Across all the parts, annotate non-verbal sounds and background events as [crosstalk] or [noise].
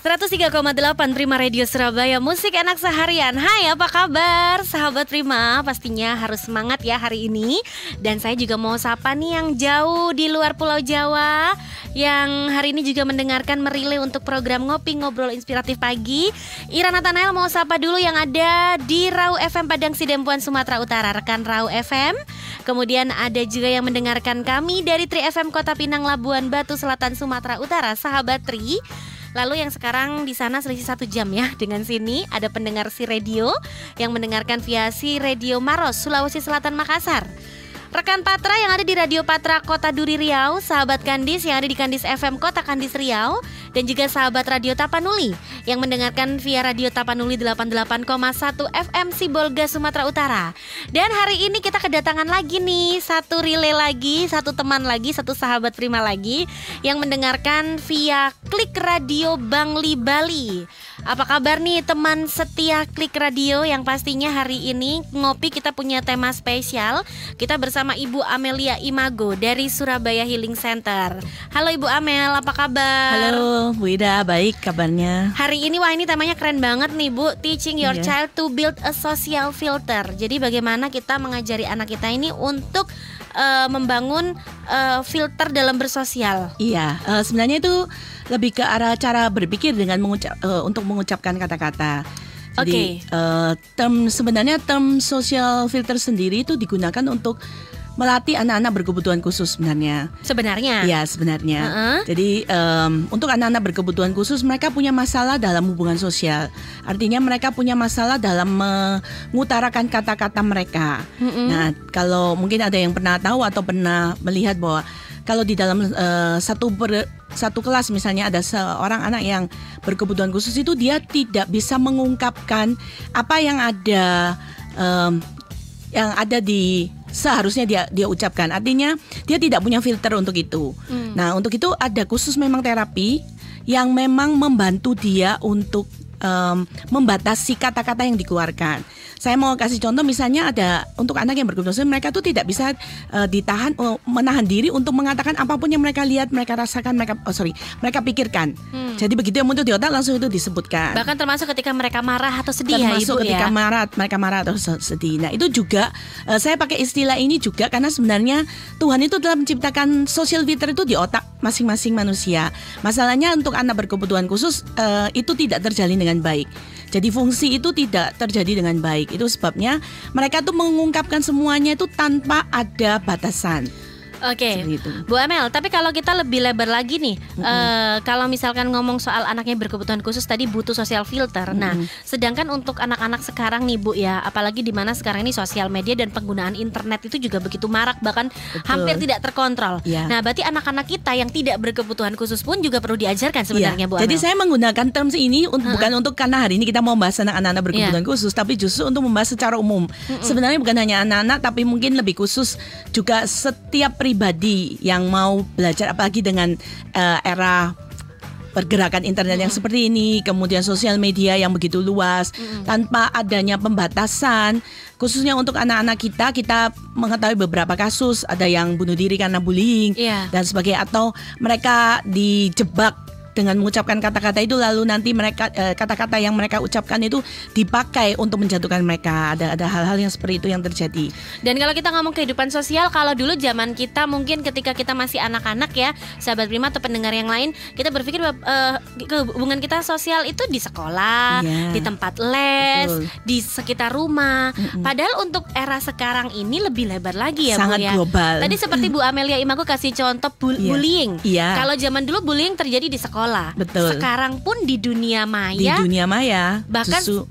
103,8 Prima Radio Surabaya Musik enak seharian. Hai apa kabar? Sahabat Prima Pastinya harus semangat ya hari ini. Dan saya juga mau sapa nih yang jauh di luar pulau Jawa Yang hari ini juga mendengarkan merile untuk program Ngopi Ngobrol Inspiratif Pagi. Ira Nathanael mau sapa dulu yang ada di Rau FM Padang Sidempuan Sumatera Utara. Rekan Rau FM Kemudian ada juga yang mendengarkan kami dari Tri FM Kota Pinang Labuan Batu Selatan Sumatera Utara. Sahabat Tri Lalu yang sekarang di sana selisih satu jam ya [laughs] dengan sini ada pendengar si radio yang mendengarkan via si radio Maros Sulawesi Selatan Makassar. Rekan Patra yang ada di Radio Patra Kota Duri Riau, sahabat Kandis yang ada di Kandis FM Kota Kandis Riau, dan juga sahabat Radio Tapanuli yang mendengarkan via Radio Tapanuli 88,1 FM Sibolga Sumatera Utara. Dan hari ini kita kedatangan lagi nih satu relay lagi, satu teman lagi, satu sahabat prima lagi yang mendengarkan via Klik Radio Bangli Bali. Apa kabar nih teman setia Klik Radio yang pastinya hari ini ngopi kita punya tema spesial. Kita bersama Ibu Amelia Imago dari Surabaya Healing Center. Halo Ibu Amel, apa kabar? Halo Bu Ida, baik kabarnya. Hari ini wah ini temanya keren banget nih Bu, teaching your Iya. child to build a social filter. Jadi bagaimana kita mengajari anak kita ini untuk eh, membangun eh, filter dalam bersosial. Iya, eh, sebenarnya itu lebih ke arah cara berpikir dengan mengucap eh, untuk mengucapkan kata-kata. Jadi eh, term sebenarnya term social filter sendiri itu digunakan untuk melatih anak-anak berkebutuhan khusus sebenarnya. Sebenarnya. Iya sebenarnya. Heeh. Jadi em, untuk anak-anak berkebutuhan khusus mereka punya masalah dalam hubungan sosial. Artinya mereka punya masalah dalam mengutarakan kata-kata mereka. Mm-mm. Nah kalau mungkin ada yang pernah tahu atau pernah melihat bahwa kalau di dalam eh, satu ber- satu kelas misalnya ada seorang anak yang berkebutuhan khusus itu dia tidak bisa mengungkapkan apa yang ada em, yang ada di seharusnya dia dia ucapkan. Artinya dia tidak punya filter untuk itu. Hmm. Nah, untuk itu ada khusus memang terapi yang memang membantu dia untuk em, membatasi kata-kata yang dikeluarkan. Saya mau kasih contoh misalnya ada untuk anak yang berkebutuhan khusus, mereka tuh tidak bisa eh, ditahan eh, menahan diri untuk mengatakan apa pun yang mereka lihat, mereka rasakan, mereka oh sorry, mereka pikirkan. Hmm. Jadi begitu yang muncul di otak langsung itu disebutkan Bahkan termasuk ketika mereka marah atau sedih ya termasuk Ibu ketika ya. marah mereka marah atau se- sedih. Nah itu juga eh, saya pakai istilah ini juga karena sebenarnya Tuhan itu telah menciptakan social filter itu di otak masing-masing manusia. Masalahnya untuk anak berkebutuhan khusus eh, itu tidak terjalin dengan baik. Jadi fungsi itu tidak terjadi dengan baik. Itu sebabnya mereka tuh mengungkapkan semuanya itu tanpa ada batasan. Oke. Itu. Bu Amel, tapi kalau kita lebih lebar lagi nih, eh, kalau misalkan ngomong soal anaknya berkebutuhan khusus tadi butuh sosial filter. Nah, sedangkan untuk anak-anak sekarang nih Bu ya, apalagi di mana sekarang ini sosial media dan penggunaan internet itu juga begitu marak bahkan hampir tidak terkontrol. Iya. Nah, berarti anak-anak kita yang tidak berkebutuhan khusus pun juga perlu diajarkan sebenarnya Iya. Bu Amel. Jadi saya menggunakan terms ini un- bukan untuk karena hari ini kita mau membahas anak-anak berkebutuhan khusus, tapi justru untuk membahas secara umum. Sebenarnya bukan hanya anak-anak, tapi mungkin lebih khusus juga setiap pribadi yang mau belajar, apalagi dengan eh, era pergerakan internet yang seperti ini, kemudian sosial media yang begitu luas, tanpa adanya pembatasan, khususnya untuk anak-anak kita, kita mengetahui beberapa kasus ada yang bunuh diri karena bullying Iya. dan sebagainya, atau mereka dijebak dengan mengucapkan kata-kata itu lalu nanti mereka eh, kata-kata yang mereka ucapkan itu dipakai untuk menjatuhkan mereka ada ada hal-hal yang seperti itu yang terjadi Dan kalau kita ngomong kehidupan sosial, kalau dulu zaman kita mungkin ketika kita masih anak-anak ya, sahabat prima atau pendengar yang lain, kita berpikir bahwa, ke- hubungan kita sosial itu di sekolah, Iya. di tempat les, Betul. di sekitar rumah. Padahal untuk era sekarang ini lebih lebar lagi ya, Sangat Bu ya. global. Tadi seperti Bu Amelia Imago kasih contoh bu- Iya. bullying. Iya. Kalau zaman dulu bullying terjadi di sekolah. Betul. Sekarang pun di dunia di maya dunia maya bahkan- justru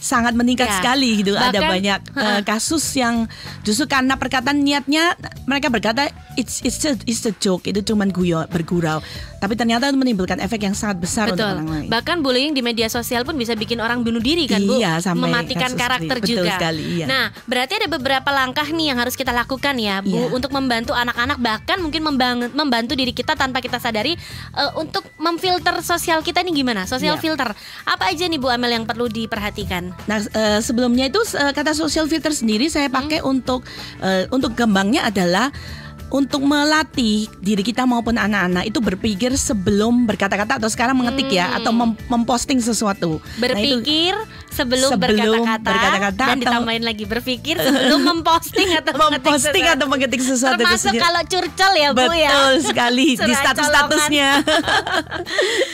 sangat meningkat Ya. sekali gitu ada Bahkan- banyak eh, kasus yang justru karena perkataan niatnya mereka berkata it's it's a, it's a joke itu cuman guyo bergurau tapi ternyata itu menimbulkan efek yang sangat besar untuk Betul. orang lain Bahkan bullying di media sosial pun bisa bikin orang bunuh diri kan, Bu? Iya, sampai Mematikan karakter betul juga. sekali, iya. Nah, berarti ada beberapa langkah nih yang harus kita lakukan ya, Bu, Iya. untuk membantu anak-anak bahkan mungkin membantu diri kita tanpa kita sadari eh, untuk memfilter sosial kita nih gimana? Sosial Iya. filter. Apa aja nih Bu Amel yang perlu diperhatikan? Nah, eh, sebelumnya itu eh, kata social filter sendiri saya pakai untuk eh, untuk gembangnya adalah untuk melatih diri kita maupun anak-anak itu berpikir sebelum berkata-kata atau sekarang mengetik ya atau mem- memposting sesuatu. Nah, itu- Berpikir sebelum, Sebelum berkata-kata dan atau- ditambahin lagi berpikir sebelum memposting atau mengetik [laughs] memposting atau mengetik sesuatu Termasuk kalau curcol ya Bu ya. Betul sekali di status-statusnya. [laughs] [laughs]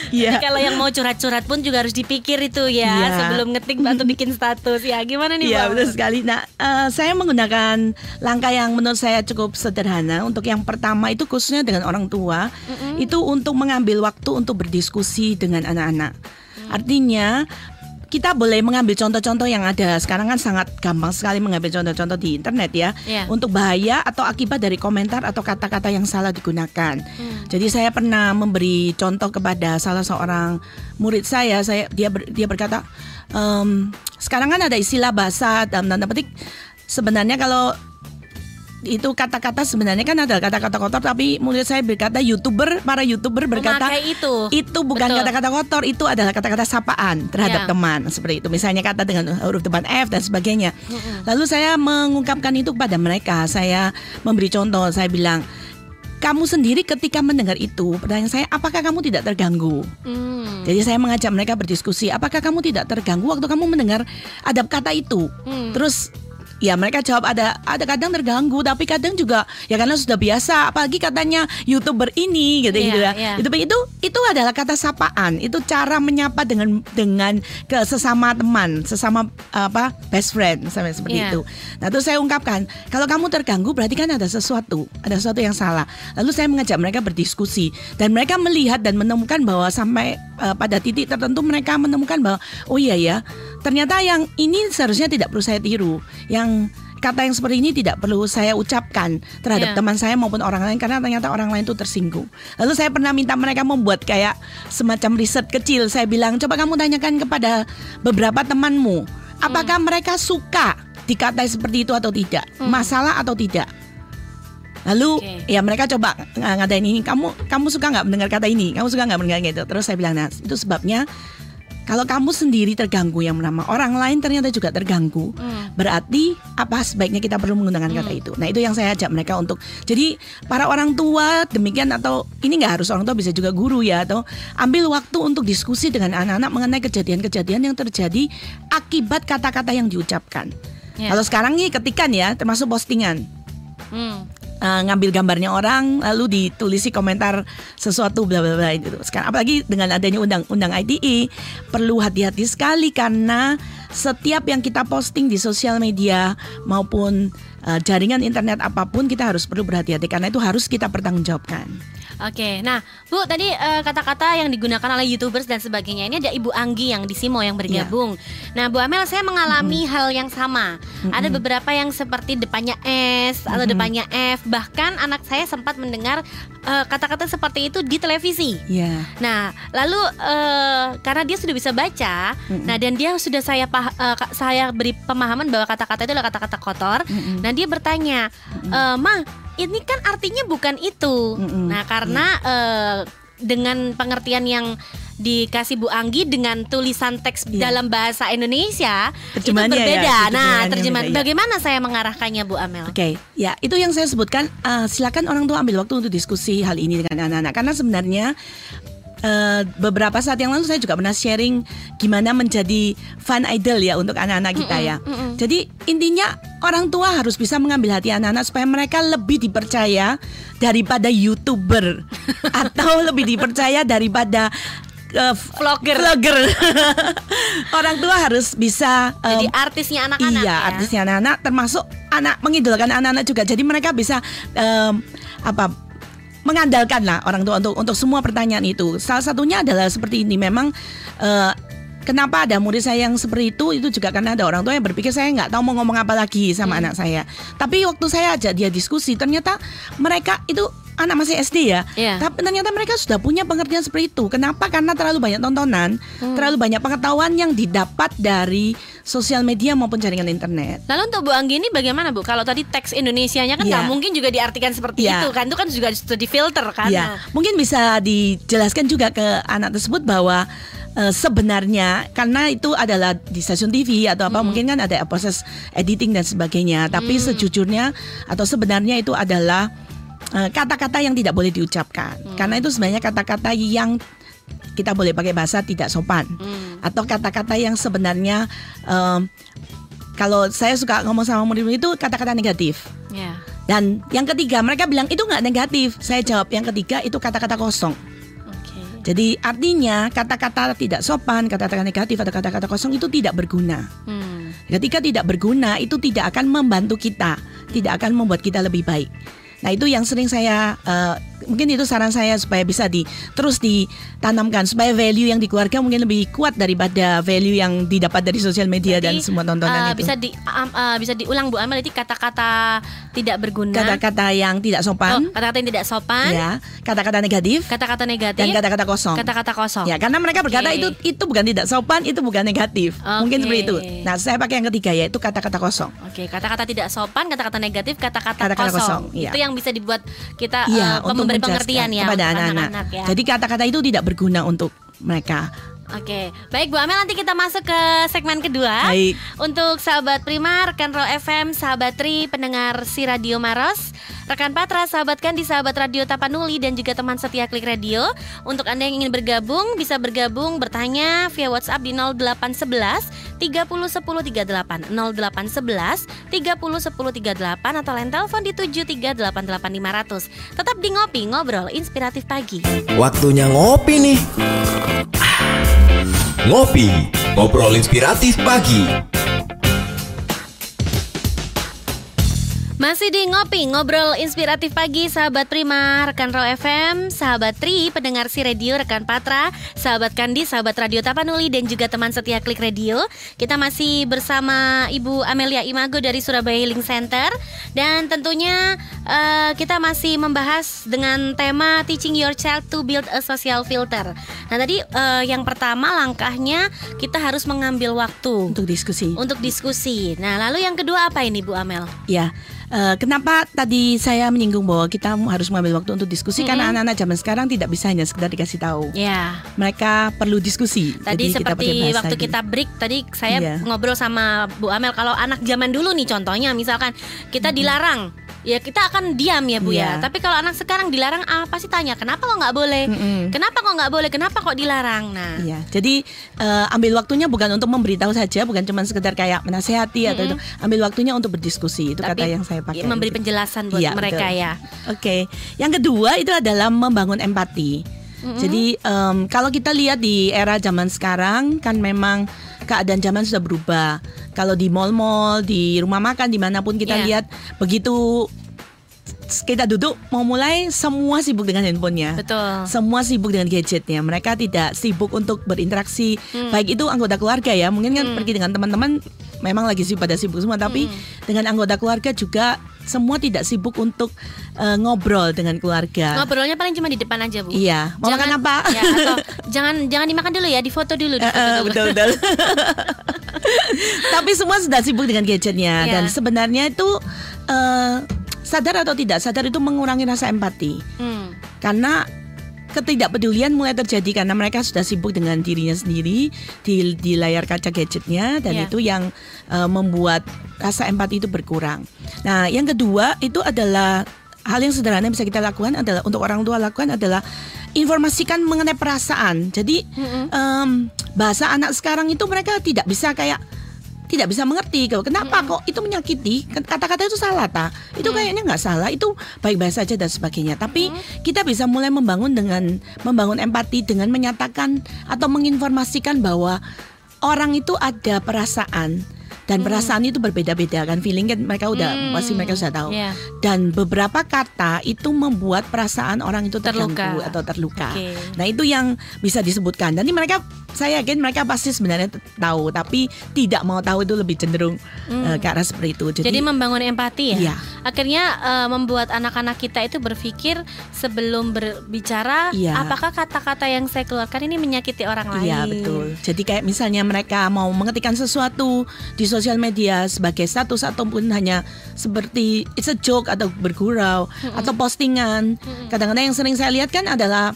Iya. Jadi kalau yang mau curhat-curhat pun juga harus dipikir itu ya Iya. sebelum ngetik atau bikin status ya. Gimana nih Iya Bu? betul sekali. Nah, eh, saya menggunakan langkah yang menurut saya cukup sederhana. Untuk yang pertama itu khususnya dengan orang tua, itu untuk mengambil waktu untuk berdiskusi dengan anak-anak. Mm. Artinya kita boleh mengambil contoh-contoh yang ada sekarang kan sangat gampang sekali mengambil contoh-contoh di internet ya Iya. untuk bahaya atau akibat dari komentar atau kata-kata yang salah digunakan. Hmm. Jadi saya pernah memberi contoh kepada salah seorang murid saya, saya dia ber- dia berkata, "Em, sekarang kan ada istilah bahasa dalam tanda petik sebenarnya kalau itu kata-kata sebenarnya kan ada kata-kata kotor tapi murid saya berkata youtuber para youtuber berkata Memakai itu. itu bukan kata-kata kotor itu adalah kata-kata sapaan terhadap Ya. teman seperti itu misalnya kata dengan huruf depan F dan sebagainya lalu saya mengungkapkan itu kepada mereka saya memberi contoh saya bilang kamu sendiri ketika mendengar itu pertanyaan saya apakah kamu tidak terganggu Hmm. jadi saya mengajak mereka berdiskusi apakah kamu tidak terganggu waktu kamu mendengar ada kata itu Hmm. terus ya mereka jawab ada ada kadang terganggu tapi kadang juga ya karena sudah biasa apalagi katanya youtuber ini gitu Iya, gitu ya iya. itu itu itu adalah kata sapaan itu cara menyapa dengan dengan ke sesama teman sesama apa best friend sampai seperti Iya. itu nah terus saya ungkapkan kalau kamu terganggu berarti kan ada sesuatu ada sesuatu yang salah lalu saya mengajak mereka berdiskusi dan mereka melihat dan menemukan bahwa sampai eh, pada titik tertentu mereka menemukan bahwa oh iya ya ternyata yang ini seharusnya tidak perlu saya tiru yang kata yang seperti ini tidak perlu saya ucapkan terhadap Iya. teman saya maupun orang lain karena ternyata orang lain itu tersinggung. Lalu saya pernah minta mereka membuat kayak semacam riset kecil. Saya bilang coba kamu tanyakan kepada beberapa temanmu, apakah mereka suka dikatai seperti itu atau tidak, masalah atau tidak. Lalu Oke. ya mereka coba ng- ngadain ini. Kamu kamu suka nggak mendengar kata ini? Kamu suka nggak mendengar gitu? Terus saya bilang nah itu sebabnya kalau kamu sendiri terganggu yang pertama, orang lain ternyata juga terganggu. Hmm. Berarti apa sebaiknya kita perlu menggunakan kata itu. Nah itu yang saya ajak mereka untuk. Jadi para orang tua demikian atau ini nggak harus orang tua bisa juga guru ya atau ambil waktu untuk diskusi dengan anak-anak mengenai kejadian-kejadian yang terjadi akibat kata-kata yang diucapkan. Ya. Kalau sekarang nih ketikan ya termasuk postingan Hmm. Uh, ngambil gambarnya orang lalu ditulisi komentar sesuatu bla bla bla itu. Sekarang apalagi dengan adanya undang-undang ITE perlu hati-hati sekali karena setiap yang kita posting di sosial media maupun uh, jaringan internet apa pun kita harus perlu berhati-hati karena itu harus kita pertanggungjawabkan. Oke, nah Bu tadi eh, kata-kata yang digunakan oleh youtubers dan sebagainya ini ada Ibu Anggi yang di Simo yang bergabung. Nah Bu Amel saya mengalami hal yang sama. Ada beberapa yang seperti depannya S atau depannya F. Bahkan anak saya sempat mendengar eh, kata-kata seperti itu di televisi. Ya. Nah, lalu eh, karena dia sudah bisa baca, nah dan dia sudah saya pah- ka- saya beri pemahaman bahwa kata-kata itu adalah kata-kata kotor. Nah, dia bertanya, "Eh, "Ma, ini kan artinya bukan itu." Mm-mm. Nah, karena eh, dengan pengertian yang dikasih Bu Anggi dengan tulisan teks Iya. dalam bahasa Indonesia itu ya, berbeda. nah, terjemahannya terjemahan beda, ya. bagaimana saya mengarahkannya Bu Amel? Oke, ya itu yang saya sebutkan. eh, silakan orang tua ambil waktu untuk diskusi hal ini dengan anak-anak karena sebenarnya eh, beberapa saat yang lalu saya juga pernah sharing gimana menjadi fan idol ya untuk anak-anak kita ya. Jadi intinya orang tua harus bisa mengambil hati anak-anak supaya mereka lebih dipercaya daripada youtuber [laughs] atau lebih dipercaya daripada eh, Vlogger. vlogger. [laughs] orang tua harus bisa em, Jadi artisnya anak-anak iya, ya. artisnya anak-anak termasuk anak mengidolakan anak-anak juga. Jadi mereka bisa em, apa mengandalkan lah orang tua untuk untuk semua pertanyaan itu. Salah satunya adalah seperti ini. Memang eh, kenapa ada murid saya yang seperti itu itu juga karena ada orang tua yang berpikir saya nggak tahu mau ngomong apa lagi sama Hmm. anak saya. Tapi waktu saya ajak dia diskusi, ternyata mereka itu anak masih SD ya. Iya. Tapi ternyata mereka sudah punya pengertian seperti itu. Kenapa? Karena terlalu banyak tontonan, Hmm. terlalu banyak pengetahuan yang didapat dari sosial media maupun jaringan internet. Lalu untuk Bu Anggi ini bagaimana Bu? Kalau tadi teks Indonesianya kan Iya. nggak mungkin juga diartikan seperti Iya. itu kan? Itu kan juga sudah difilter kan? Ya, mungkin bisa dijelaskan juga ke anak tersebut bahwa eh, sebenarnya karena itu adalah di stasiun TV atau apa mungkin kan ada proses editing dan sebagainya. Tapi sejujurnya atau sebenarnya itu adalah kata-kata yang tidak boleh diucapkan. Karena itu sebenarnya kata-kata yang kita boleh pakai bahasa tidak sopan Hmm. atau kata-kata yang sebenarnya em, kalau saya suka ngomong sama murid-murid itu kata-kata negatif. Ya. Dan yang ketiga mereka bilang itu nggak negatif. Saya jawab yang ketiga itu kata-kata kosong. Jadi artinya kata-kata tidak sopan, kata-kata negatif atau kata-kata kosong itu tidak berguna. Hmm. Ketika tidak berguna itu tidak akan membantu kita, tidak akan membuat kita lebih baik. Nah itu yang sering saya eh, mungkin itu saran saya supaya bisa di terus ditanamkan supaya value yang di keluarga mungkin lebih kuat daripada value yang didapat dari sosial media dan Jadi, semua eh, tontonan itu. Bisa di am- eh, bisa diulang Bu Amel itu kata-kata tidak berguna. Kata-kata yang tidak Oh, sopan, kata-kata yang tidak sopan, ya, kata-kata negatif kata-kata negatif, dan kata-kata kosong. kata-kata kosong. Ya, karena mereka berkata Oke. itu itu bukan tidak sopan, itu bukan negatif. Mungkin Oke. seperti itu. Nah, saya pakai yang ketiga yaitu kata-kata kosong. Oke, kata-kata tidak sopan, kata-kata negatif, kata-kata kosong. kosong, iya. Itu yang bisa dibuat kita Iya, eh, memberi pengertian ya kepada anak-anak. ya. Jadi kata-kata itu tidak berguna untuk mereka. Oke, baik Bu Amel nanti kita masuk ke segmen kedua. Baik. Untuk sahabat Prima, rekan FM, sahabat Tri, pendengar si Radio Maros, rekan Patra, sahabat Kandi, sahabat Radio Tapanuli dan juga teman setia Klik Radio. Untuk Anda yang ingin bergabung, bisa bergabung bertanya via WhatsApp di 0811 30 10 38 0811 30 10 38 atau lain telepon di 7388 500. Tetap di ngopi ngobrol inspiratif pagi. Waktunya ngopi nih. Ngopi, ngobrol inspiratif pagi. Masih di ngopi, ngobrol inspiratif pagi sahabat Prima, rekan Ro FM, sahabat Tri, pendengar si radio, rekan Patra, sahabat Kandi, sahabat Radio Tapanuli dan juga teman setia Klik Radio. Kita masih bersama Ibu Amelia Imago dari Surabaya Healing Center dan tentunya eh, kita masih membahas dengan tema Teaching Your Child to Build a Social Filter. Nah tadi eh, yang pertama langkahnya kita harus mengambil waktu Untuk diskusi. untuk diskusi. Nah lalu yang kedua apa ini Bu Amel? Ya, eh, kenapa tadi saya menyinggung bahwa kita harus mengambil waktu untuk diskusi karena anak-anak zaman sekarang tidak bisa hanya sekedar dikasih tahu. Ya. Mereka perlu diskusi. Tadi Jadi kita seperti bahasa waktu kita break tadi saya Iya. ngobrol sama Bu Amel kalau anak zaman dulu nih contohnya misalkan kita dilarang ya kita akan diam ya Bu ya. Iya. Tapi kalau anak sekarang dilarang apa sih tanya kenapa kok nggak boleh? Mm-mm. Kenapa kok nggak boleh? Kenapa kok dilarang? Nah, Iya, jadi eh, ambil waktunya bukan untuk memberitahu saja, bukan cuma sekedar kayak menasehati atau itu, ambil waktunya untuk berdiskusi. Itu kata yang saya pakai. memberi penjelasan buat Iya, mereka betul. ya. Oke, yang kedua itu adalah membangun empati. Jadi em, kalau kita lihat di era zaman sekarang kan memang keadaan zaman sudah berubah. Kalau di mall-mall, di rumah makan, di mana pun kita Iya. lihat begitu kita duduk mau mulai semua sibuk dengan handphonenya. Betul. Semua sibuk dengan gadgetnya. Mereka tidak sibuk untuk berinteraksi. Baik itu anggota keluarga ya. Mungkin kan pergi dengan teman-teman memang lagi sibuk pada sibuk semua. Tapi dengan anggota keluarga juga semua tidak sibuk untuk eh, ngobrol dengan keluarga. Ngobrolnya paling cuma di depan aja Bu. Iya. Mau makan apa? Ya, atau jangan jangan dimakan dulu ya, difoto dulu. Eh, difoto eh, dulu. betul betul. [laughs] Tapi semua sudah sibuk dengan gadgetnya Iya. dan sebenarnya itu eh, sadar atau tidak sadar itu mengurangi rasa empati. Hmm. karena ketidakpedulian mulai terjadi karena mereka sudah sibuk dengan dirinya sendiri di, di layar kaca gadgetnya dan Iya. itu yang eh, membuat rasa empati itu berkurang. Nah, yang kedua itu adalah hal yang sederhana yang bisa kita lakukan adalah untuk orang tua lakukan adalah informasikan mengenai perasaan. Jadi em, bahasa anak sekarang itu mereka tidak bisa kayak tidak bisa mengerti kalau kenapa kok itu menyakiti. Kata-kata itu salah ta. Itu kayaknya nggak salah. Itu baik-baik saja dan sebagainya. Tapi kita bisa mulai membangun dengan membangun empati dengan menyatakan atau menginformasikan bahwa orang itu ada perasaan dan perasaan itu berbeda-beda kan feeling kan mereka udah pasti mereka sudah tahu Iya. dan beberapa kata itu membuat perasaan orang itu terganggu Terluka. atau terluka Oke. Nah itu yang bisa disebutkan. Dan ini mereka, saya yakin mereka pasti sebenarnya tahu, tapi tidak mau tahu itu lebih cenderung eh, ke arah seperti itu. Jadi, Hmm. Jadi, membangun empati ya. Iya. Akhirnya eh, membuat anak-anak kita itu berpikir sebelum berbicara, Iya. apakah kata-kata yang saya keluarkan ini menyakiti orang lain? Iya betul. Jadi kayak misalnya mereka mau mengetikkan sesuatu di sosial media sebagai status ataupun hanya seperti it's a joke atau bergurau atau postingan. Kadang-kadang yang sering saya lihat kan adalah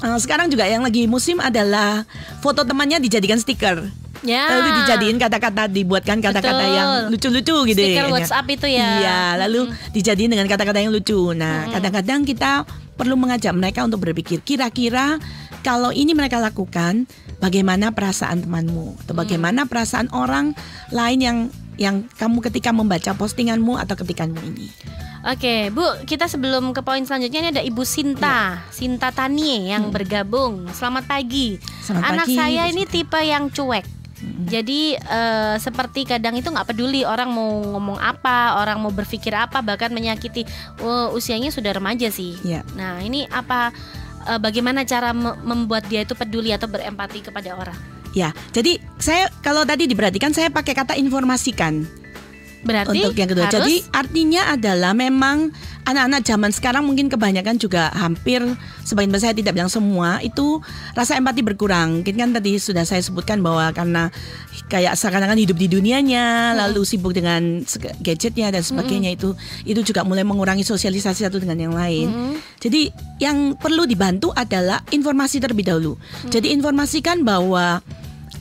eh, sekarang juga yang lagi musim adalah foto temannya dijadikan stiker. Ya. Lalu dijadiin kata-kata dibuatkan kata-kata Betul. yang lucu-lucu gitu Stiker ya. WhatsApp itu ya. Iya, lalu dijadiin dengan kata-kata yang lucu. Nah, kadang-kadang kita perlu mengajak mereka untuk berpikir kira-kira kalau ini mereka lakukan bagaimana perasaan temanmu atau bagaimana perasaan orang lain yang yang kamu ketika membaca postinganmu atau ketikanmu ini. Oke, Bu, kita sebelum ke poin selanjutnya ini ada Ibu Sinta, Sinta Tanie yang bergabung. Selamat pagi. Selamat Anak pagi, saya ini tipe yang cuek. Jadi eh, seperti kadang itu nggak peduli orang mau ngomong apa, orang mau berpikir apa, bahkan menyakiti. Oh, usianya sudah remaja sih. Ya. Nah, ini apa? eh, bagaimana cara me- membuat dia itu peduli atau berempati kepada orang? Ya, jadi saya kalau tadi diperhatikan saya pakai kata informasikan. Berarti untuk yang kedua. harus Jadi artinya adalah memang anak-anak zaman sekarang mungkin kebanyakan juga hampir sebagian besar saya tidak bilang semua itu rasa empati berkurang. Mungkin kan tadi sudah saya sebutkan bahwa karena kayak seakan-akan hidup di dunianya lalu sibuk dengan gadgetnya dan sebagainya itu itu juga mulai mengurangi sosialisasi satu dengan yang lain. Jadi yang perlu dibantu adalah informasi terlebih dahulu. Jadi informasikan bahwa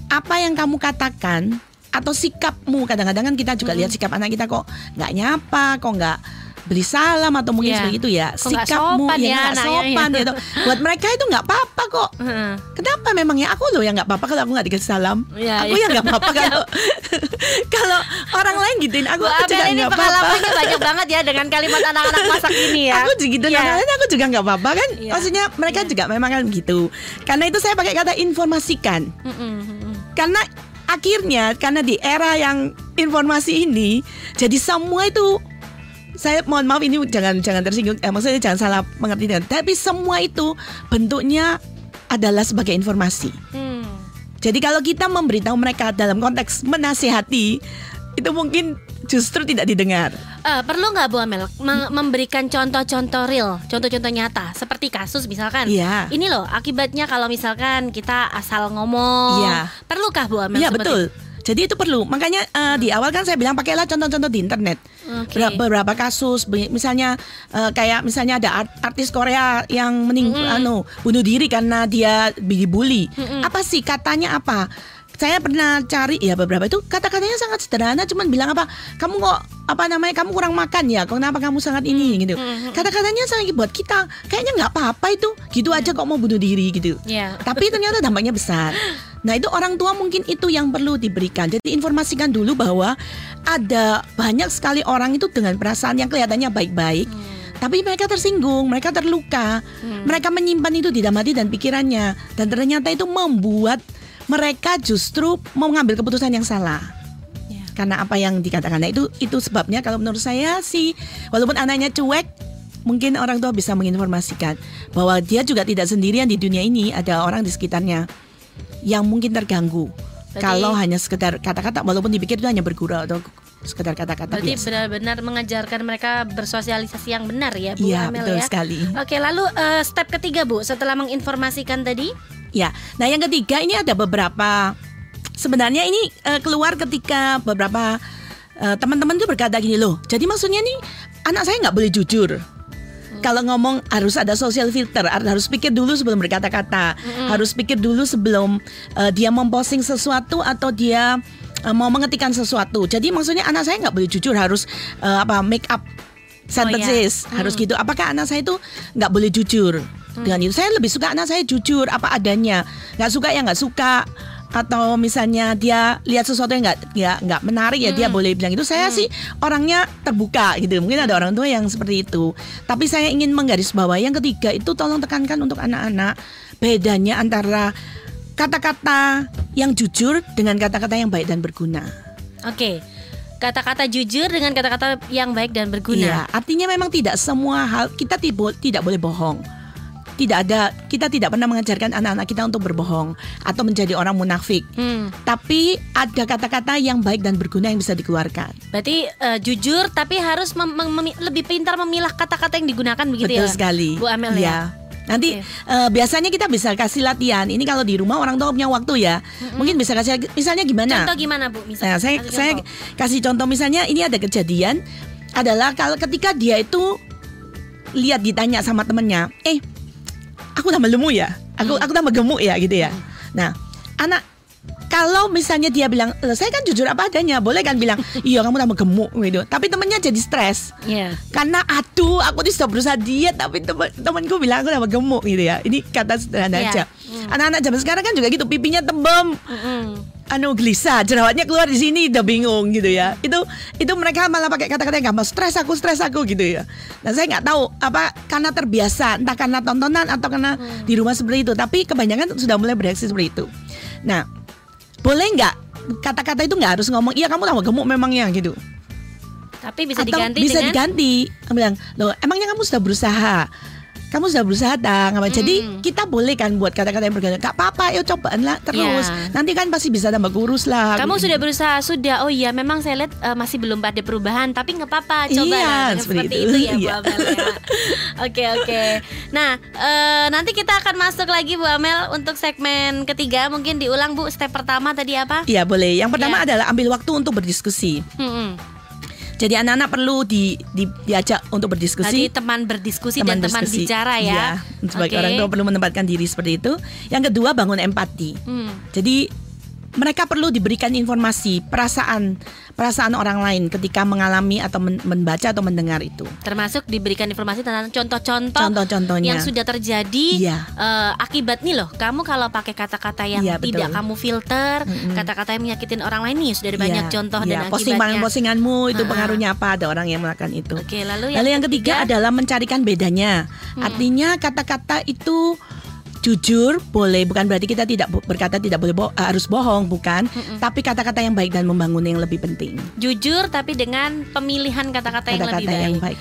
apa yang kamu katakan atau sikapmu kadang-kadang kan kita juga lihat sikap anak kita kok nggak nyapa kok nggak beli salam atau mungkin Iya. seperti itu ya Kok sikapmu sopan ya nggak anaknya, sopan ya. gitu buat mereka itu nggak apa-apa kok Heeh. kenapa memangnya aku loh yang nggak apa-apa kalau aku nggak dikasih salam Iya, aku iya. yang nggak apa-apa [laughs] kalau [laughs] kalau orang lain gituin aku Bu aku juga ini apa-apa pengalamannya banyak banget ya dengan kalimat anak-anak masak ini ya. Aku juga gitu Iya. kadang-kadang aku juga nggak apa-apa kan Iya. maksudnya mereka juga memang kan gitu karena itu saya pakai kata informasikan Mm-mm, mm-mm. karena akhirnya karena di era yang informasi ini jadi semua itu saya mohon maaf ini jangan jangan tersinggung eh, maksudnya jangan salah mengerti dengan tapi semua itu bentuknya adalah sebagai informasi Hmm. jadi kalau kita memberitahu mereka dalam konteks menasihati itu mungkin justru tidak didengar Eh, perlu nggak Bu Amel mem- memberikan contoh-contoh real, contoh-contoh nyata seperti kasus misalkan. Iya. Ini loh akibatnya kalau misalkan kita asal ngomong. Iya. Perlukah Bu Amel? Iya betul. Jadi itu perlu. Makanya eh, di awal kan saya bilang pakailah contoh-contoh di internet. Ber- Beberapa kasus, misalnya eh, kayak misalnya ada art- artis Korea yang mening, anu bunuh diri karena dia dibully. Apa sih katanya apa? Saya pernah cari ya beberapa itu kata-katanya sangat sederhana, cuman bilang apa? Kamu kok apa namanya? Kamu kurang makan ya? Kenapa kamu sangat ini gitu? Kata-katanya sangat buat kita kayaknya nggak apa-apa itu, gitu aja kok mau bunuh diri gitu. Iya. Tapi ternyata dampaknya besar. Nah itu orang tua mungkin itu yang perlu diberikan. Jadi informasikan dulu bahwa ada banyak sekali orang itu dengan perasaan yang kelihatannya baik-baik. Tapi mereka tersinggung, mereka terluka, mereka menyimpan itu di dalam hati dan pikirannya, dan ternyata itu membuat mereka justru mau mengambil keputusan yang salah Iya. karena apa yang dikatakan nah, itu itu sebabnya kalau menurut saya sih walaupun anaknya cuek mungkin orang tua bisa menginformasikan bahwa dia juga tidak sendirian di dunia ini ada orang di sekitarnya yang mungkin terganggu Berarti- kalau hanya sekedar kata-kata walaupun dipikir itu hanya bergurau atau sekedar kata-kata Berarti benar-benar mengajarkan mereka bersosialisasi yang benar ya Bu Iya Amel betul ya. sekali. Oke, lalu eh, step ketiga Bu, setelah menginformasikan tadi, Ya, nah yang ketiga ini ada beberapa sebenarnya ini eh, keluar ketika beberapa eh, teman-teman tuh berkata gini loh. Jadi maksudnya nih anak saya nggak boleh jujur. Kalau ngomong harus ada social filter, har- harus pikir dulu sebelum berkata-kata, harus pikir dulu sebelum eh, dia memposting sesuatu atau dia eh, mau mengetikkan sesuatu. Jadi maksudnya anak saya nggak boleh jujur, harus eh, apa make up sentences, harus gitu. Apakah anak saya itu nggak boleh jujur? Dengan itu saya lebih suka anak saya jujur apa adanya, nggak suka ya nggak suka. Atau misalnya dia lihat sesuatu yang nggak nggak nggak menarik ya dia boleh bilang itu. Saya sih orangnya terbuka gitu. Mungkin ada orang tua yang seperti itu. Tapi saya ingin menggarisbawahi yang ketiga itu tolong tekankan untuk anak-anak. Bedanya antara kata-kata yang jujur dengan kata-kata yang baik dan berguna. Oke. Kata-kata jujur dengan kata-kata yang baik dan Iya, berguna. artinya memang tidak semua hal kita tibo- tidak boleh bohong. Tidak ada kita tidak pernah mengajarkan anak-anak kita untuk berbohong atau menjadi orang munafik. Hmm. Tapi ada kata-kata yang baik dan berguna yang bisa dikeluarkan. Berarti eh, jujur tapi harus mem- mem- memi- lebih pintar memilah kata-kata yang digunakan begitu Betul ya. sekali. Bu Amel Iya. ya. Nanti Oke. eh, biasanya kita bisa kasih latihan. Ini kalau di rumah orang tua punya waktu ya. Mungkin bisa kasih misalnya gimana? Contoh gimana Bu? Misalnya Nah, saya kasih saya contoh. kasih contoh misalnya ini ada kejadian adalah kalau ketika dia itu lihat ditanya sama temennya, eh aku tambah lemu ya. Aku aku tambah gemuk ya gitu ya. Nah, anak kalau misalnya dia bilang, "Eh, saya kan jujur apa adanya, boleh kan bilang, [laughs] iya kamu tambah gemuk gitu. Tapi temennya jadi stres. Iya. Karena aduh aku tuh sudah berusaha diet tapi temen, temenku bilang aku tambah gemuk gitu ya. Ini kata sederhana Iya. aja. Anak-anak zaman sekarang kan juga gitu, pipinya tembem, Mm-mm. anu gelisah, jerawatnya keluar di sini udah bingung gitu ya. Itu itu mereka malah pakai kata-kata yang gampang, stres aku, stres aku gitu ya. Nah saya nggak tahu apa karena terbiasa, entah karena tontonan atau karena di rumah seperti itu. Tapi kebanyakan sudah mulai bereaksi seperti itu. Nah boleh nggak kata-kata itu nggak harus ngomong, iya kamu tambah gemuk memangnya gitu. Tapi bisa Atau diganti bisa dengan diganti. Kamu bilang, loh emangnya kamu sudah berusaha? Kamu sudah berusaha tang apa? Jadi Mm. kita boleh kan buat kata-kata yang bergantung. Gak apa-apa, yuk cobaan lah terus. Ya. Nanti kan pasti bisa tambah kurus lah. Kamu Gitu. sudah berusaha sudah oh iya memang saya lihat eh, masih belum ada perubahan tapi nggak apa-apa coba Iya, lah seperti seperti itu. itu, ya Bu Iya. Amel ya. [laughs] Oke oke. Nah eh, nanti kita akan masuk lagi Bu Amel untuk segmen ketiga mungkin diulang Bu step pertama tadi apa? Iya boleh. Yang pertama Ya. adalah ambil waktu untuk berdiskusi. Mm-mm. Jadi anak-anak perlu di, di- diajak untuk Tadi berdiskusi. teman berdiskusi dan teman berdiskusi. bicara ya. Iya, sebagai Oke. orang tua perlu menempatkan diri seperti itu. Yang kedua bangun empati. Hmm. Jadi mereka perlu diberikan informasi, perasaan, perasaan orang lain ketika mengalami atau men- membaca atau mendengar itu. Termasuk diberikan informasi tentang contoh-contoh Contoh-contohnya. yang sudah terjadi Iya. eh, akibat nih loh. Kamu kalau pakai kata-kata yang Iya, tidak betul. kamu filter, kata-kata yang menyakitin orang lain nih sudah ada banyak Iya, contoh iya. dan posting akibatnya. postinganmu itu Ha-ha. pengaruhnya apa? Ada orang yang melakukan itu. Oke, lalu yang, Lalu yang ketiga adalah mencarikan bedanya. Hmm. Artinya kata-kata itu jujur boleh bukan berarti kita tidak berkata tidak boleh bo- harus bohong bukan tapi kata-kata yang baik dan membangun yang lebih penting jujur tapi dengan pemilihan kata-kata yang lebih baik. yang baik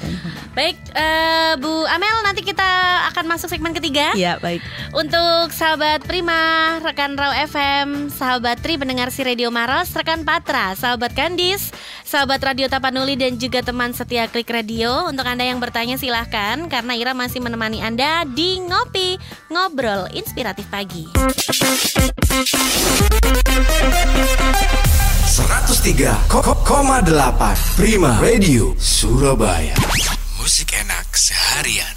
Baik, eh, Bu Amel nanti kita akan masuk segmen ketiga. Iya baik Untuk sahabat Prima, rekan Raw FM, sahabat Tri pendengar si Radio Maros, rekan Patra, sahabat Kandis, sahabat Radio Tapanuli dan juga teman setia Klik Radio. Untuk Anda yang bertanya silahkan karena Ira masih menemani Anda di Ngopi Ngobrol Inspiratif Pagi. 103,8 Prima Radio Surabaya. Musik enak seharian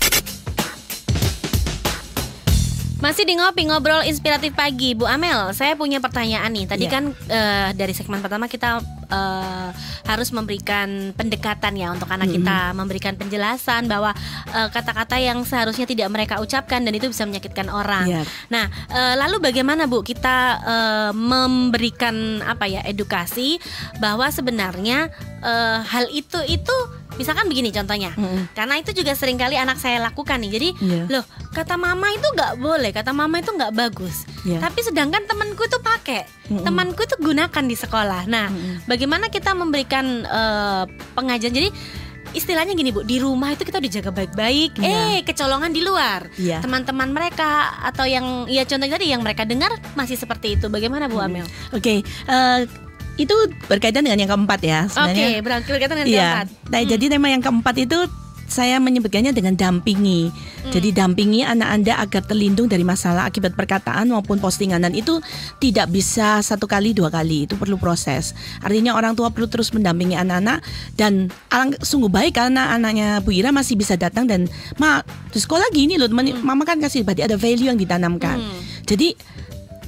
Masih di ngopi ngobrol inspiratif pagi, Bu Amel. Saya punya pertanyaan nih. Tadi Iya. kan eh, dari segmen pertama kita eh, harus memberikan pendekatan ya untuk anak kita, memberikan penjelasan bahwa eh, kata-kata yang seharusnya tidak mereka ucapkan dan itu bisa menyakitkan orang. Iya. Nah, eh, lalu bagaimana Bu kita eh, memberikan apa ya edukasi bahwa sebenarnya eh, hal itu itu misalkan begini contohnya. Mm-mm. Karena itu juga sering kali anak saya lakukan nih. Jadi, Iya. loh, kata mama itu nggak boleh, kata mama itu nggak bagus. Iya. Tapi sedangkan temanku itu pakai, Mm-mm. temanku itu gunakan di sekolah. Nah, Mm-mm. bagaimana kita memberikan eh, pengajian? Jadi istilahnya gini bu, di rumah itu kita dijaga baik-baik. Iya. Eh, kecolongan di luar. Iya. Teman-teman mereka atau yang ya contohnya tadi yang mereka dengar masih seperti itu. Bagaimana Bu Amel? Oke eh, itu berkaitan dengan yang keempat ya Oke, sebenarnya berarti berkaitan dengan Iya. keempat. Nah, jadi tema yang keempat itu saya menyebutkannya dengan dampingi. Hmm. Jadi dampingi anak Anda agar terlindung dari masalah akibat perkataan maupun postingan dan itu tidak bisa satu kali dua kali, itu perlu proses. Artinya orang tua perlu terus mendampingi anak-anak dan alang- sungguh baik karena anaknya Bu Ira masih bisa datang dan ma di sekolah gini loh, teman mama kan kasih berarti ada value yang ditanamkan. Hmm. Jadi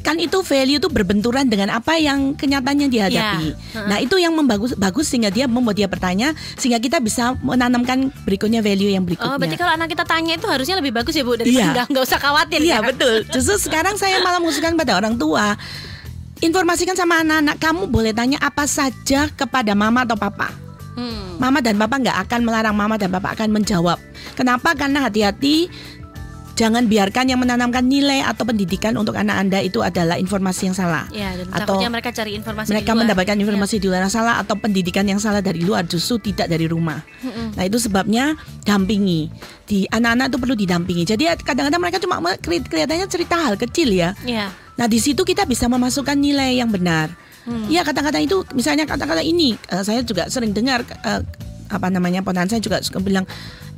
kan itu value itu berbenturan dengan apa yang kenyataannya dihadapi. Ya, Nah itu yang membagus bagus sehingga dia membuat dia bertanya sehingga kita bisa menanamkan berikutnya value yang berikutnya. Oh, berarti kalau anak kita tanya itu harusnya lebih bagus ya Bu daripada Iya. nggak nggak usah khawatir Iya ya. betul. Justru sekarang saya malah mengusulkan pada orang tua informasikan sama anak-anak kamu boleh tanya apa saja kepada mama atau papa. Hmm. Mama dan papa nggak akan melarang mama dan papa akan menjawab. Kenapa? Karena hati-hati jangan biarkan yang menanamkan nilai atau pendidikan untuk anak anda itu adalah informasi yang salah. Ya, dan Atau mereka cari informasi di mereka luar. mendapatkan Iya. informasi di luar yang salah atau pendidikan yang salah dari luar justru tidak dari rumah. Mm-mm. Nah itu sebabnya dampingi di anak-anak itu perlu didampingi. Jadi ya, kadang-kadang mereka cuma kelihatannya cerita hal kecil ya. Iya. Nah di situ kita bisa memasukkan nilai yang benar. Hmm. Iya kata-kata itu misalnya kata-kata ini eh, saya juga sering dengar eh, apa namanya ponan saya juga suka bilang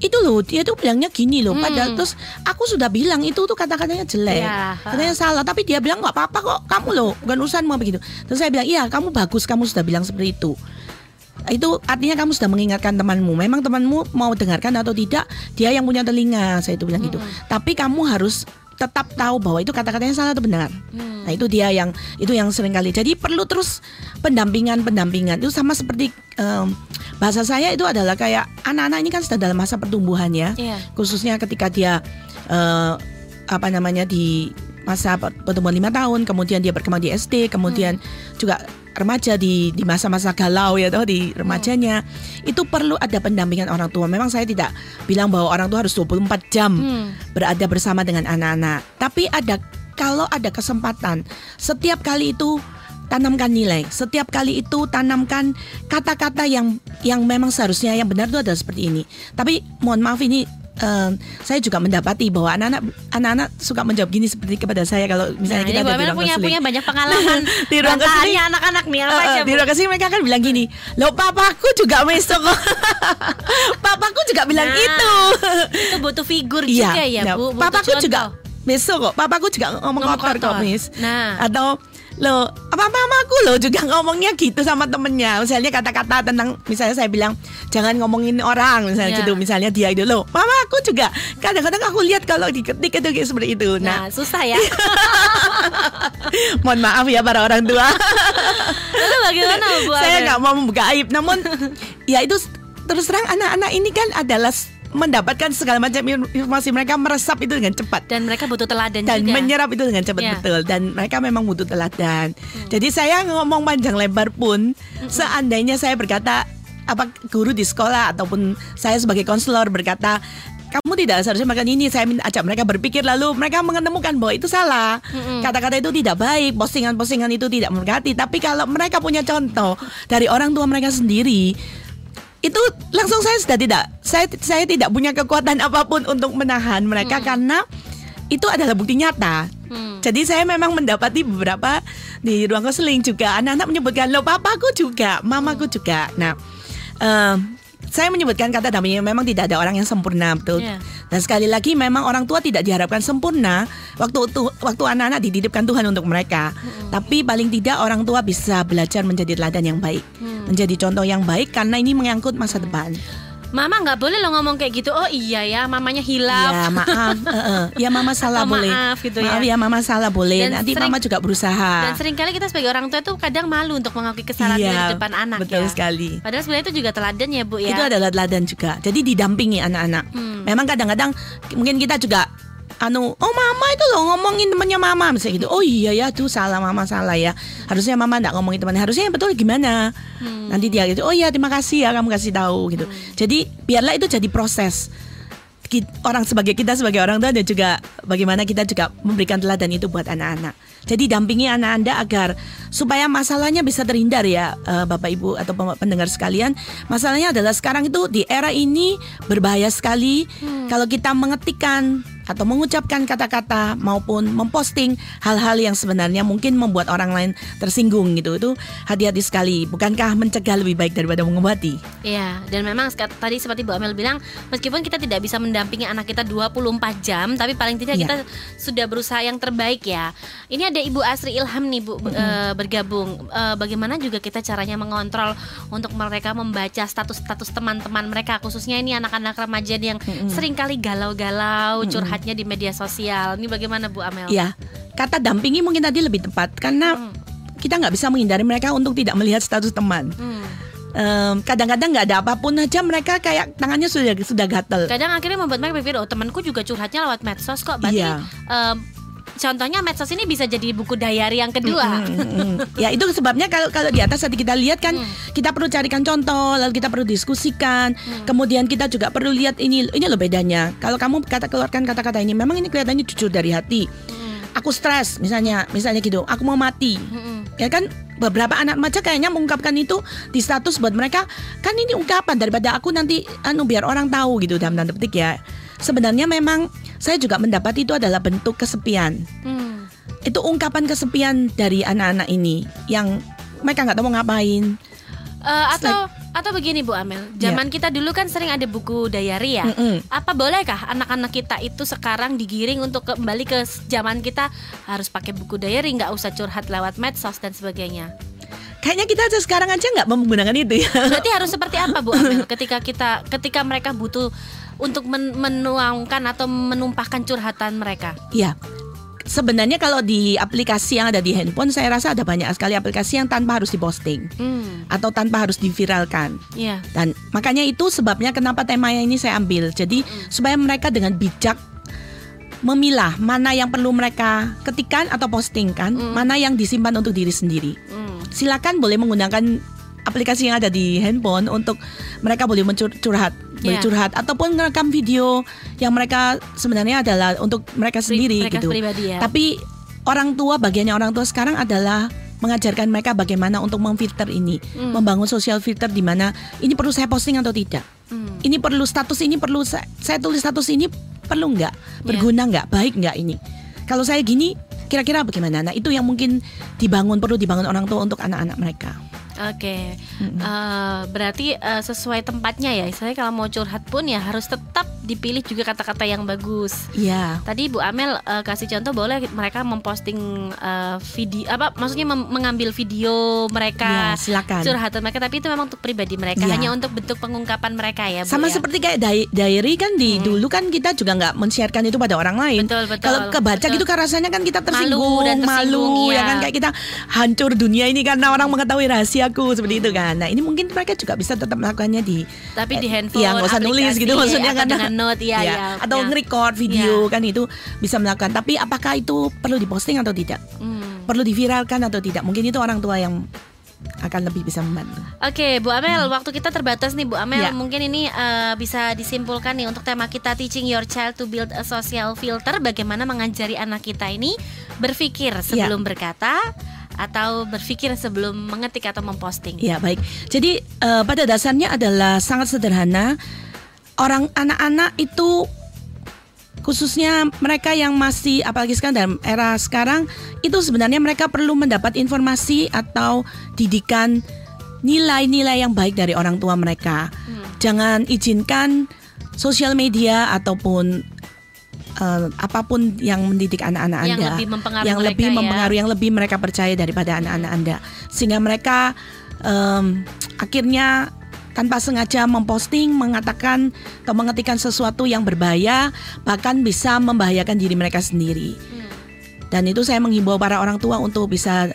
itu loh dia tuh bilangnya gini loh Hmm. padahal terus aku sudah bilang itu tuh kata-katanya jelek Iya, katanya salah tapi dia bilang nggak apa-apa kok kamu loh bukan urusanmu begitu. Terus saya bilang iya kamu bagus kamu sudah bilang seperti itu. Itu artinya kamu sudah mengingatkan temanmu. Memang temanmu mau dengarkan atau tidak dia yang punya telinga saya itu bilang gitu. Tapi kamu harus tetap tahu bahwa itu kata-katanya salah atau benar. Hmm. Nah itu dia yang itu yang sering kali. Jadi perlu terus pendampingan pendampingan itu sama seperti em, bahasa saya itu adalah kayak anak-anak ini kan sedang dalam masa pertumbuhan ya, Iya. khususnya ketika dia eh, apa namanya di masa per- pertumbuhan lima tahun, kemudian dia berkembang di SD, kemudian juga remaja di di masa-masa galau ya toh di remajanya itu perlu ada pendampingan orang tua. Memang saya tidak bilang bahwa orang tua harus 24 jam Hmm. berada bersama dengan anak-anak. Tapi ada kalau ada kesempatan setiap kali itu tanamkan nilai. Setiap kali itu tanamkan kata-kata yang yang memang seharusnya yang benar itu adalah seperti ini. Tapi mohon maaf ini eh, saya juga mendapati bahwa anak-anak anak-anak suka menjawab gini seperti kepada saya kalau Nah, misalnya kita ini Bu ada di ruang punya punya banyak [laughs] pengalaman Di ruang konseling. anak-anak nih apa Eh, aja di ruang ke sini mereka kan bilang gini, lo papaku juga meso kok. [laughs] papaku juga bilang Nah, itu. Itu butuh figur juga ya nah, Bu. butuh Papaku contoh. juga besok kok. Papaku juga ngomong, Ngomong kotor, kok, kotor. Miss. Nah. Atau lo apa mamaku lo juga ngomongnya gitu sama temennya. Misalnya kata-kata tentang misalnya saya bilang jangan ngomongin orang misalnya Ya. gitu. Misalnya dia itu lo mamaku juga. Kadang-kadang aku lihat kalau diketik itu kayak seperti itu. Nah Nah, susah ya. [laughs] mohon maaf ya para orang tua. [laughs] Lalu bagaimana [laughs] Bu saya nggak mau membuka aib. Namun ya itu terus terang anak-anak ini kan adalah mendapatkan segala macam informasi. Mereka meresap itu dengan cepat. Dan mereka butuh teladan dan juga. menyerap itu dengan cepat Ya. betul. Dan mereka memang butuh teladan. Jadi saya ngomong panjang lebar pun seandainya saya berkata apa guru di sekolah ataupun saya sebagai konselor berkata kamu tidak seharusnya makan ini. Saya minta ajak mereka berpikir lalu mereka menemukan bahwa itu salah. Kata-kata itu tidak baik postingan-postingan itu tidak memberkati. Tapi kalau mereka punya contoh dari orang tua mereka sendiri itu langsung saya sudah tidak saya saya tidak punya kekuatan apa pun untuk menahan mereka karena itu adalah bukti nyata. Hmm. Jadi saya memang mendapati beberapa di ruang konseling juga anak-anak menyebutkan lo papaku juga, mamaku juga. Nah, eh, saya menyebutkan kata damai memang tidak ada orang yang sempurna betul. Iya. Dan sekali lagi memang orang tua tidak diharapkan sempurna waktu tu- waktu anak-anak dititipkan Tuhan untuk mereka. Tapi paling tidak orang tua bisa belajar menjadi teladan yang baik, menjadi contoh yang baik karena ini menyangkut masa depan. Mama nggak boleh lo ngomong kayak gitu. Oh iya ya, mamanya hilaf. Ya maaf, [laughs] eh, eh. ya mama salah Atau boleh. maaf gitu ya. Maaf ya mama salah boleh. Dan Nanti sering- mama juga berusaha. Dan sering kali kita sebagai orang tua itu kadang malu untuk mengakui kesalahan Iya, di depan anak betul ya. sekali. Padahal sebenarnya itu juga teladan ya Bu ya. Itu adalah teladan juga. Jadi didampingi anak-anak. Hmm. Memang kadang-kadang mungkin kita juga anu, oh mama itu loh ngomongin temannya mama misalnya gitu. Oh iya ya tuh salah mama salah ya. Harusnya mama enggak ngomongin temannya. Harusnya yang betul gimana? Hmm. Nanti dia gitu. Oh iya terima kasih ya kamu kasih tahu gitu. Jadi biarlah itu jadi proses. Orang sebagai kita sebagai orang tua dan juga bagaimana kita juga memberikan teladan itu buat anak-anak. Jadi dampingi anak Anda agar supaya masalahnya bisa terhindar ya eh, Bapak Ibu atau pendengar sekalian. Masalahnya adalah sekarang itu di era ini berbahaya sekali kalau kita mengetikkan atau mengucapkan kata-kata maupun memposting hal-hal yang sebenarnya mungkin membuat orang lain tersinggung gitu. Itu hati-hati sekali. Bukankah mencegah lebih baik daripada mengobati? Iya, dan memang tadi seperti Bu Amel bilang, meskipun kita tidak bisa mendampingi anak kita 24 jam, tapi paling tidak Iya. kita sudah berusaha yang terbaik ya. Ini ada Ibu Asri Ilham nih Bu eh, bergabung. Eh, bagaimana juga kita caranya mengontrol untuk mereka membaca status-status teman-teman mereka, khususnya ini anak-anak remaja yang sering kali galau-galau, curhatnya di media sosial. Ini bagaimana Bu Amel? Iya, kata dampingi mungkin tadi lebih tepat karena Hmm. kita nggak bisa menghindari mereka untuk tidak melihat status teman. Hmm. Em, kadang-kadang nggak ada apa pun aja mereka kayak tangannya sudah sudah gatel. kadang akhirnya membuat mereka berpikir oh temanku juga curhatnya lewat medsos kok berarti Iya. em, contohnya medsos ini bisa jadi buku diary yang kedua. Mm, mm. ya itu sebabnya kalau kalau di atas tadi kita lihat kan Hmm. kita perlu carikan contoh lalu kita perlu diskusikan. Hmm. kemudian kita juga perlu lihat ini ini loh bedanya. Kalau kamu kata keluarkan kata-kata ini memang ini kelihatannya jujur dari hati. Mm, aku stres misalnya misalnya gitu aku mau mati. Mm, ya kan? Beberapa anak remaja kayaknya mengungkapkan itu di status buat mereka kan ini ungkapan daripada aku nanti anu biar orang tahu gitu dalam tanda petik ya sebenarnya memang saya juga mendapat itu adalah bentuk kesepian. Mm. itu ungkapan kesepian dari anak-anak ini yang mereka nggak tahu mau ngapain. Eh, atau atau begini Bu Amel. Zaman kita dulu kan sering ada buku diary ya. Mm-mm. apa bolehkah anak-anak kita itu sekarang digiring untuk kembali ke zaman kita? Harus pakai buku diary nggak usah curhat lewat medsos dan sebagainya. Kayaknya kita aja sekarang aja nggak menggunakan itu ya. Berarti harus seperti apa Bu Amel ketika kita ketika mereka butuh untuk men- menuangkan atau menumpahkan curhatan mereka? Iya. Sebenarnya kalau di aplikasi yang ada di handphone saya rasa ada banyak sekali aplikasi yang tanpa harus diposting Hmm, atau tanpa harus diviralkan. iya. Dan makanya itu sebabnya kenapa temanya ini saya ambil. Jadi supaya mereka dengan bijak memilah mana yang perlu mereka ketikkan atau postingkan, mana yang disimpan untuk diri sendiri. Hmm. Silakan boleh menggunakan aplikasi yang ada di handphone untuk mereka boleh mencurhat, boleh Ya. curhat ataupun merekam video yang mereka sebenarnya adalah untuk mereka sendiri mereka gitu. pribadi ya. Tapi orang tua bagiannya orang tua sekarang adalah mengajarkan mereka bagaimana untuk memfilter ini, Hmm. membangun social filter di mana ini perlu saya posting atau tidak. Hmm. Ini perlu status ini perlu saya, saya tulis status ini perlu nggak, berguna nggak, baik nggak ini. Kalau saya gini kira-kira bagaimana? Nah itu yang mungkin dibangun perlu dibangun orang tua untuk anak-anak mereka. Oke, Eh, berarti eh, sesuai tempatnya ya. Saya kalau mau curhat pun ya harus tetap dipilih juga kata-kata yang bagus. Iya. Tadi Bu Amel eh, kasih contoh boleh mereka memposting eh, video apa maksudnya mem- mengambil video mereka Iya, silakan. curhatan mereka tapi itu memang untuk pribadi mereka Iya. hanya untuk bentuk pengungkapan mereka ya Bu Sama ya? seperti kayak di- diary kan di dulu kan kita juga nggak men-sharekan itu pada orang lain. Betul, betul, Kalau kebaca betul. gitu kan rasanya kan kita Malu tersinggung, dan tersinggung, malu, iya. ya kan kayak kita hancur dunia ini karena orang mengetahui rahasiaku seperti itu kan. Nah, ini mungkin mereka juga bisa tetap melakukannya di tapi di eh, handphone Iya, nggak usah nulis gitu [laughs] maksudnya atau kan. dengan note ya, Iya. ya Atau ya. nge-record video kan itu bisa melakukan. Tapi apakah itu perlu diposting atau tidak? Hmm. Perlu diviralkan atau tidak? Mungkin itu orang tua yang akan lebih bisa membantu. Oke, Bu Amel, waktu kita terbatas nih Bu Amel. Ya. Mungkin ini eh, bisa disimpulkan nih untuk tema kita teaching your child to build a social filter. Bagaimana mengajari anak kita ini berpikir sebelum berkata atau berpikir sebelum mengetik atau memposting. Ya baik. Jadi eh, pada dasarnya adalah sangat sederhana. Orang anak-anak itu khususnya mereka yang masih apalagi sekarang dalam era sekarang itu sebenarnya mereka perlu mendapat informasi atau didikan nilai-nilai yang baik dari orang tua mereka. Jangan izinkan sosial media ataupun eh, apa pun yang mendidik anak-anak Yang Anda lebih mempengaruhi yang mereka lebih ya. mempengaruhi yang lebih mereka percaya daripada anak-anak Anda sehingga mereka em, akhirnya tanpa sengaja memposting mengatakan atau mengetikkan sesuatu yang berbahaya bahkan bisa membahayakan diri mereka sendiri Hmm. dan itu saya menghimbau para orang tua untuk bisa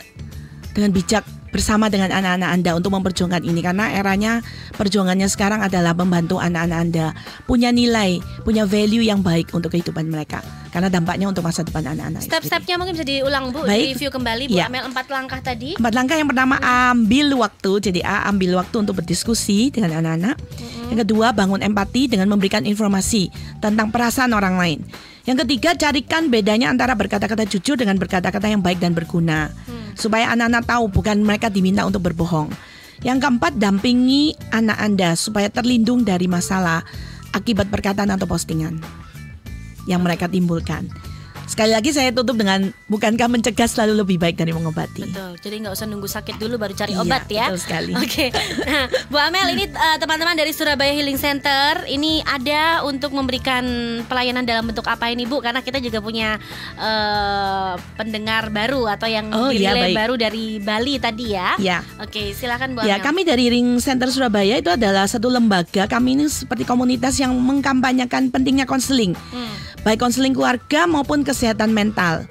dengan bijak bersama dengan anak-anak Anda untuk memperjuangkan ini. Karena eranya perjuangannya sekarang adalah membantu anak-anak Anda punya nilai, punya value yang baik untuk kehidupan mereka karena dampaknya untuk masa depan anak-anak. Step-stepnya mungkin bisa diulang Bu, Baik. review kembali Bu Ya. Amel empat langkah tadi. Empat langkah yang pertama ambil waktu, jadi A ambil waktu untuk berdiskusi dengan anak-anak. Yang kedua bangun empati dengan memberikan informasi tentang perasaan orang lain. Yang ketiga carikan bedanya antara berkata-kata jujur dengan berkata-kata yang baik dan berguna, supaya anak-anak tahu bukan mereka diminta untuk berbohong. Yang keempat dampingi anak anda supaya terlindung dari masalah akibat perkataan atau postingan yang mereka timbulkan. Sekali lagi saya tutup dengan bukankah mencegah selalu lebih baik dari mengobati. Betul. Jadi nggak usah nunggu sakit dulu baru cari Iya, obat ya. betul sekali. Oke. Nah, [laughs] Bu Amel ini eh, teman-teman dari Surabaya Healing Center ini ada untuk memberikan pelayanan dalam bentuk apa ini Bu? Karena kita juga punya eh, pendengar baru atau yang Oh, iya, baik. baru dari Bali tadi ya. Ya. Oke, silakan Bu Ya, Amel. kami dari Ring Center Surabaya itu adalah satu lembaga. Kami ini seperti komunitas yang mengkampanyekan pentingnya konseling, Hmm. baik konseling keluarga maupun kesehatan mental.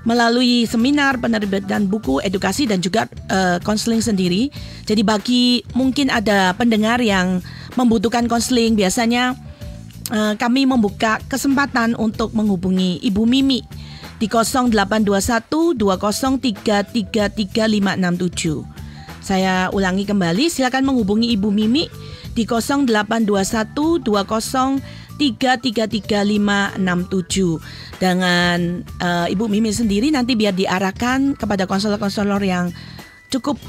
Melalui seminar, penerbitan buku, edukasi dan juga eh, konseling sendiri. Jadi bagi mungkin ada pendengar yang membutuhkan konseling, biasanya eh, kami membuka kesempatan untuk menghubungi Ibu Mimi di 0821 203333567. Saya ulangi kembali, silakan menghubungi Ibu Mimi di 0821 203333567 dengan eh, Ibu Mimi sendiri nanti biar diarahkan kepada konselor-konselor yang cukup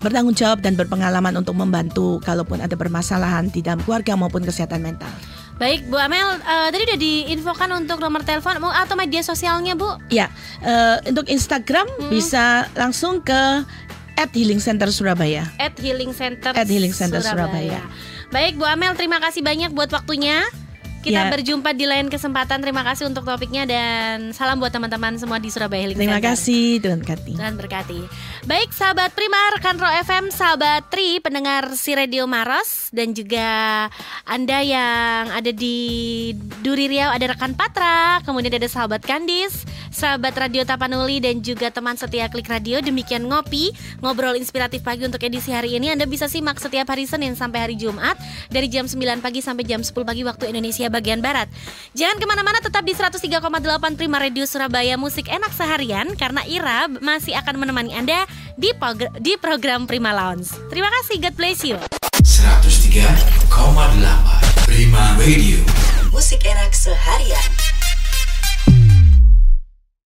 bertanggung jawab dan berpengalaman untuk membantu kalaupun ada permasalahan di dalam keluarga maupun kesehatan mental. Baik, Bu Amel, eh, tadi udah diinfokan untuk nomor telepon atau media sosialnya, Bu? Ya, eh, untuk Instagram bisa langsung ke at Healing Center Surabaya. At Healing Center At Healing Center Surabaya. Baik Bu Amel, terima kasih banyak buat waktunya. Kita Ya. berjumpa di lain kesempatan. Terima kasih untuk topiknya dan salam buat teman-teman semua di Surabaya Healing Terima Center. kasih Tuhan Kati. Tuhan berkati. Baik sahabat Prima, rekan Ro FM, sahabat Tri, pendengar si Radio Maros dan juga Anda yang ada di Duri Riau ada rekan Patra, kemudian ada sahabat Kandis, sahabat Radio Tapanuli dan juga teman setia Klik Radio. Demikian ngopi, ngobrol inspiratif pagi untuk edisi hari ini. Anda bisa simak setiap hari Senin sampai hari Jumat dari jam 9 pagi sampai jam 10 pagi waktu Indonesia bagian Barat. Jangan ke mana-mana tetap di 103,8 Prima Radio Surabaya Musik Enak Seharian karena Ira masih akan menemani Anda di, progr- di program Prima Lounge. Terima kasih, God bless you. 103,8 Prima Radio Musik enak seharian.